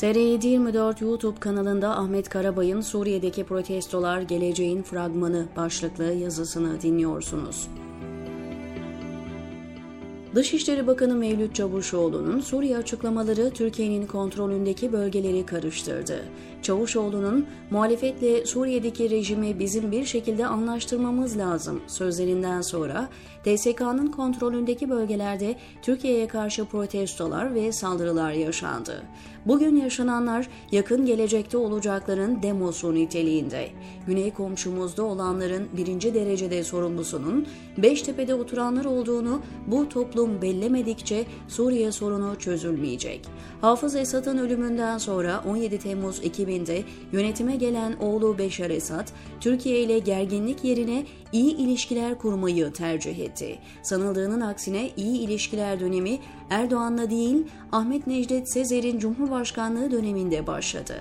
TR724 YouTube kanalında Ahmet Karabay'ın Suriye'deki protestolar geleceğin fragmanı başlıklı yazısını dinliyorsunuz. Dışişleri Bakanı Mevlüt Çavuşoğlu'nun Suriye açıklamaları Türkiye'nin kontrolündeki bölgeleri karıştırdı. Çavuşoğlu'nun muhalefetle Suriye'deki rejimi bizim bir şekilde anlaştırmamız lazım sözlerinden sonra TSK'nın kontrolündeki bölgelerde Türkiye'ye karşı protestolar ve saldırılar yaşandı. Bugün yaşananlar yakın gelecekte olacakların demosu niteliğinde. Güney komşumuzda olanların birinci derecede sorumlusunun Beştepe'de oturanlar olduğunu bu toplum bellemedikçe Suriye sorunu çözülmeyecek. Hafız Esad'ın ölümünden sonra 17 Temmuz 2000'de yönetime gelen oğlu Beşar Esad, Türkiye ile gerginlik yerine iyi ilişkiler kurmayı tercih etti. Sanıldığının aksine iyi ilişkiler dönemi Erdoğan'la değil Ahmet Necdet Sezer'in Cumhurbaşkanlığı döneminde başladı.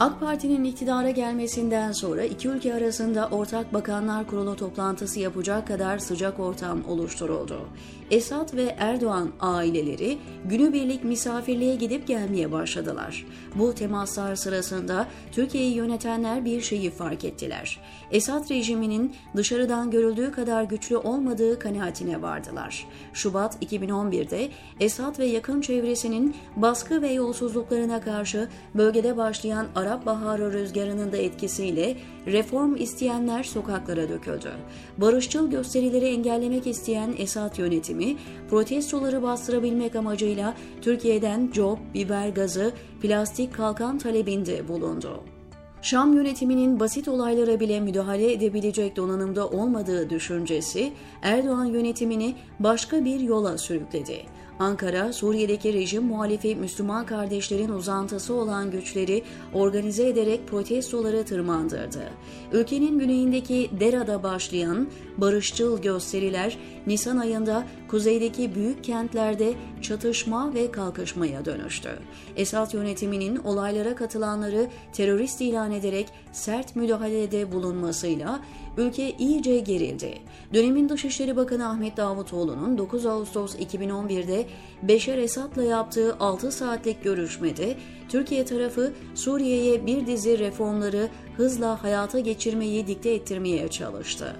AK Parti'nin iktidara gelmesinden sonra iki ülke arasında Ortak Bakanlar Kurulu toplantısı yapacak kadar sıcak ortam oluşturuldu. Esad ve Erdoğan aileleri günübirlik misafirliğe gidip gelmeye başladılar. Bu temaslar sırasında Türkiye'yi yönetenler bir şeyi fark ettiler. Esad rejiminin dışarıdan görüldüğü kadar güçlü olmadığı kanaatine vardılar. Şubat 2011'de Esad ve yakın çevresinin baskı ve yolsuzluklarına karşı bölgede başlayan Arap Baharı rüzgarının da etkisiyle reform isteyenler sokaklara döküldü. Barışçıl gösterileri engellemek isteyen Esad yönetimi protestoları bastırabilmek amacıyla Türkiye'den job, biber gazı, plastik kalkan talebinde bulundu. Şam yönetiminin basit olaylara bile müdahale edebilecek donanımda olmadığı düşüncesi Erdoğan yönetimini başka bir yola sürükledi. Ankara, Suriye'deki rejim muhalifi Müslüman kardeşlerin uzantısı olan güçleri organize ederek protestoları tırmandırdı. Ülkenin güneyindeki Dera'da başlayan barışçıl gösteriler Nisan ayında kuzeydeki büyük kentlerde çatışma ve kalkışmaya dönüştü. Esad yönetiminin olaylara katılanları terörist ilan ederek sert müdahalede bulunmasıyla ülke iyice gerildi. Dönemin Dışişleri Bakanı Ahmet Davutoğlu'nun 9 Ağustos 2011'de Beşer Esad'la yaptığı 6 saatlik görüşmede Türkiye tarafı Suriye'ye bir dizi reformları hızla hayata geçirmeyi dikte ettirmeye çalıştı.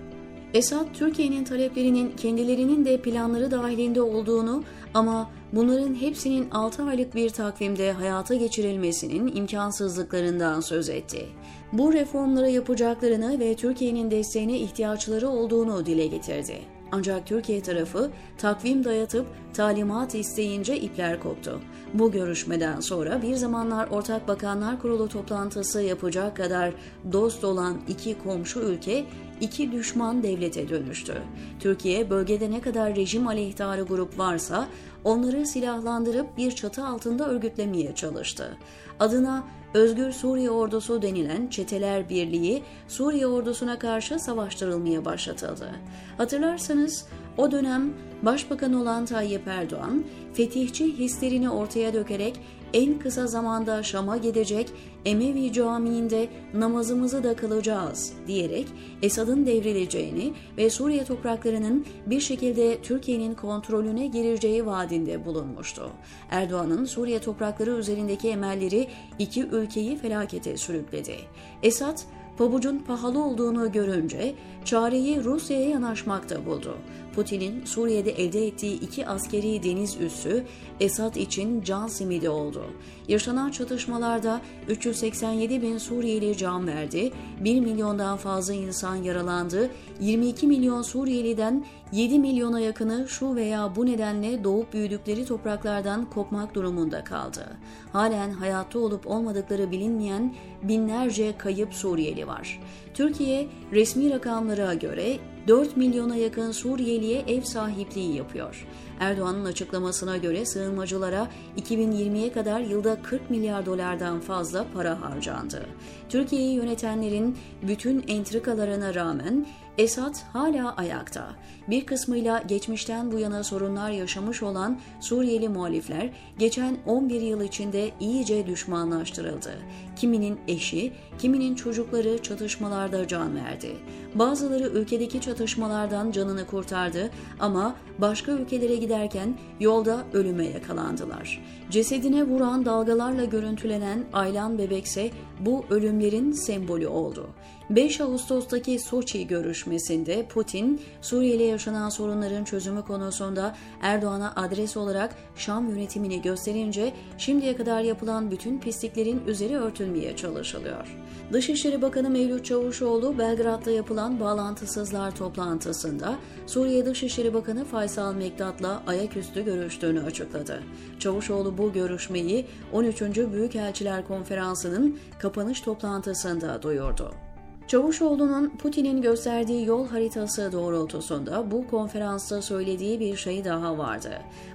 Esad, Türkiye'nin taleplerinin kendilerinin de planları dahilinde olduğunu ama bunların hepsinin 6 aylık bir takvimde hayata geçirilmesinin imkansızlıklarından söz etti. Bu reformları yapacaklarını ve Türkiye'nin desteğine ihtiyaçları olduğunu dile getirdi. Ancak Türkiye tarafı takvim dayatıp talimat isteyince ipler koptu. Bu görüşmeden sonra bir zamanlar Ortak Bakanlar Kurulu toplantısı yapacak kadar dost olan iki komşu ülke iki düşman devlete dönüştü. Türkiye bölgede ne kadar rejim aleyhtarı grup varsa onları silahlandırıp bir çatı altında örgütlemeye çalıştı. Adına Özgür Suriye Ordusu denilen Çeteler Birliği Suriye ordusuna karşı savaştırılmaya başlatıldı. Hatırlarsanız o dönem Başbakan olan Tayyip Erdoğan, fetihçi hislerini ortaya dökerek en kısa zamanda Şam'a gidecek, Emevi Camii'nde namazımızı da kılacağız diyerek Esad'ın devrileceğini ve Suriye topraklarının bir şekilde Türkiye'nin kontrolüne gireceği vaadinde bulunmuştu. Erdoğan'ın Suriye toprakları üzerindeki emelleri iki ülkeyi felakete sürükledi. Esad, pabucun pahalı olduğunu görünce çareyi Rusya'ya yanaşmakta buldu. Putin'in Suriye'de elde ettiği iki askeri deniz üssü Esad için can simidi oldu. Yaşanan çatışmalarda 387 bin Suriyeli can verdi, 1 milyondan fazla insan yaralandı, 22 milyon Suriyeliden 7 milyona yakını şu veya bu nedenle doğup büyüdükleri topraklardan kopmak durumunda kaldı. Halen hayatta olup olmadıkları bilinmeyen binlerce kayıp Suriyeli var. Türkiye resmi rakamlara göre 4 milyona yakın Suriyeliye ev sahipliği yapıyor. Erdoğan'ın açıklamasına göre sığınmacılara 2020'ye kadar yılda 40 milyar dolardan fazla para harcandı. Türkiye'yi yönetenlerin bütün entrikalarına rağmen Esad hala ayakta. Bir kısmıyla geçmişten bu yana sorunlar yaşamış olan Suriyeli muhalifler geçen 11 yıl içinde iyice düşmanlaştırıldı. kiminin eşi, kiminin çocukları çatışmalarda can verdi. Bazıları ülkedeki çatışmalardan canını kurtardı ama başka ülkelere giderken yolda ölüme yakalandılar. Cesedine vuran dalgalarla görüntülenen Aylan Bebekse bu ölümlerin sembolü oldu. 5 Ağustos'taki Soçi görüşmesinde Putin, Suriye'yle yaşanan sorunların çözümü konusunda Erdoğan'a adres olarak Şam yönetimini gösterince şimdiye kadar yapılan bütün pisliklerin üzeri örtülmeye çalışılıyor. Dışişleri Bakanı Mevlüt Çavuşoğlu Belgrad'da yapılan bağlantısızlar toplantısında Suriye Dışişleri Bakanı Faysal Mekdat'la ayaküstü görüştüğünü açıkladı. Çavuşoğlu bu görüşmeyi 13. Büyükelçiler Konferansı'nın kapanış toplantısında duyurdu. Çavuşoğlu'nun Putin'in gösterdiği yol haritası doğrultusunda bu konferansta söylediği bir şey daha vardı.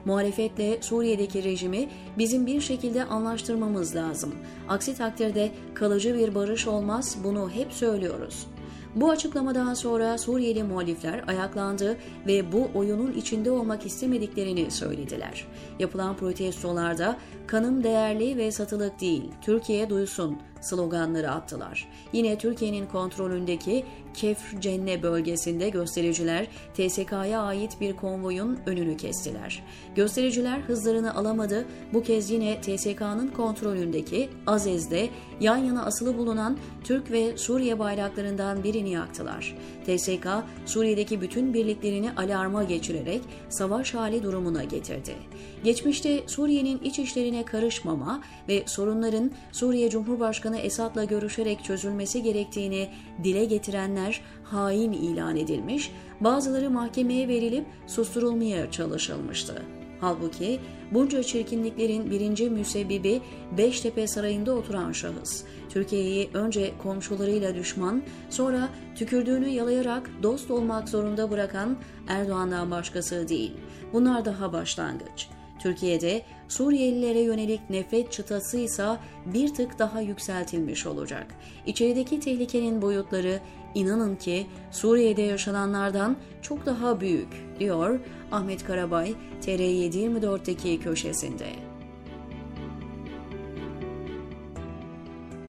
Muhalefetle Suriye'deki rejimi bizim bir şekilde anlaştırmamız lazım. Aksi takdirde kalıcı bir barış olmaz bunu hep söylüyoruz. Bu açıklamadan sonra Suriyeli muhalifler ayaklandı ve bu oyunun içinde olmak istemediklerini söylediler. Yapılan protestolarda kanım değerli ve satılık değil, Türkiye duysun sloganları attılar. Yine Türkiye'nin kontrolündeki Kefr Cenne bölgesinde göstericiler TSK'ya ait bir konvoyun önünü kestiler. Göstericiler hızlarını alamadı. Bu kez yine TSK'nın kontrolündeki Azez'de yan yana asılı bulunan Türk ve Suriye bayraklarından birini yaktılar. TSK Suriye'deki bütün birliklerini alarma geçirerek savaş hali durumuna getirdi. Geçmişte Suriye'nin iç işlerine karışmama ve sorunların Suriye Cumhurbaşkanı Esad'la görüşerek çözülmesi gerektiğini dile getirenler hain ilan edilmiş, bazıları mahkemeye verilip susturulmaya çalışılmıştı. Halbuki bunca çirkinliklerin birinci müsebbibi Beştepe Sarayı'nda oturan şahıs. Türkiye'yi önce komşularıyla düşman, sonra tükürdüğünü yalayarak dost olmak zorunda bırakan Erdoğan'dan başkası değil. Bunlar daha başlangıç. Türkiye'de Suriyelilere yönelik nefret çıtası ise bir tık daha yükseltilmiş olacak. İçerideki tehlikenin boyutları inanın ki Suriye'de yaşananlardan çok daha büyük, diyor Ahmet Karabay TR724'deki köşesinde.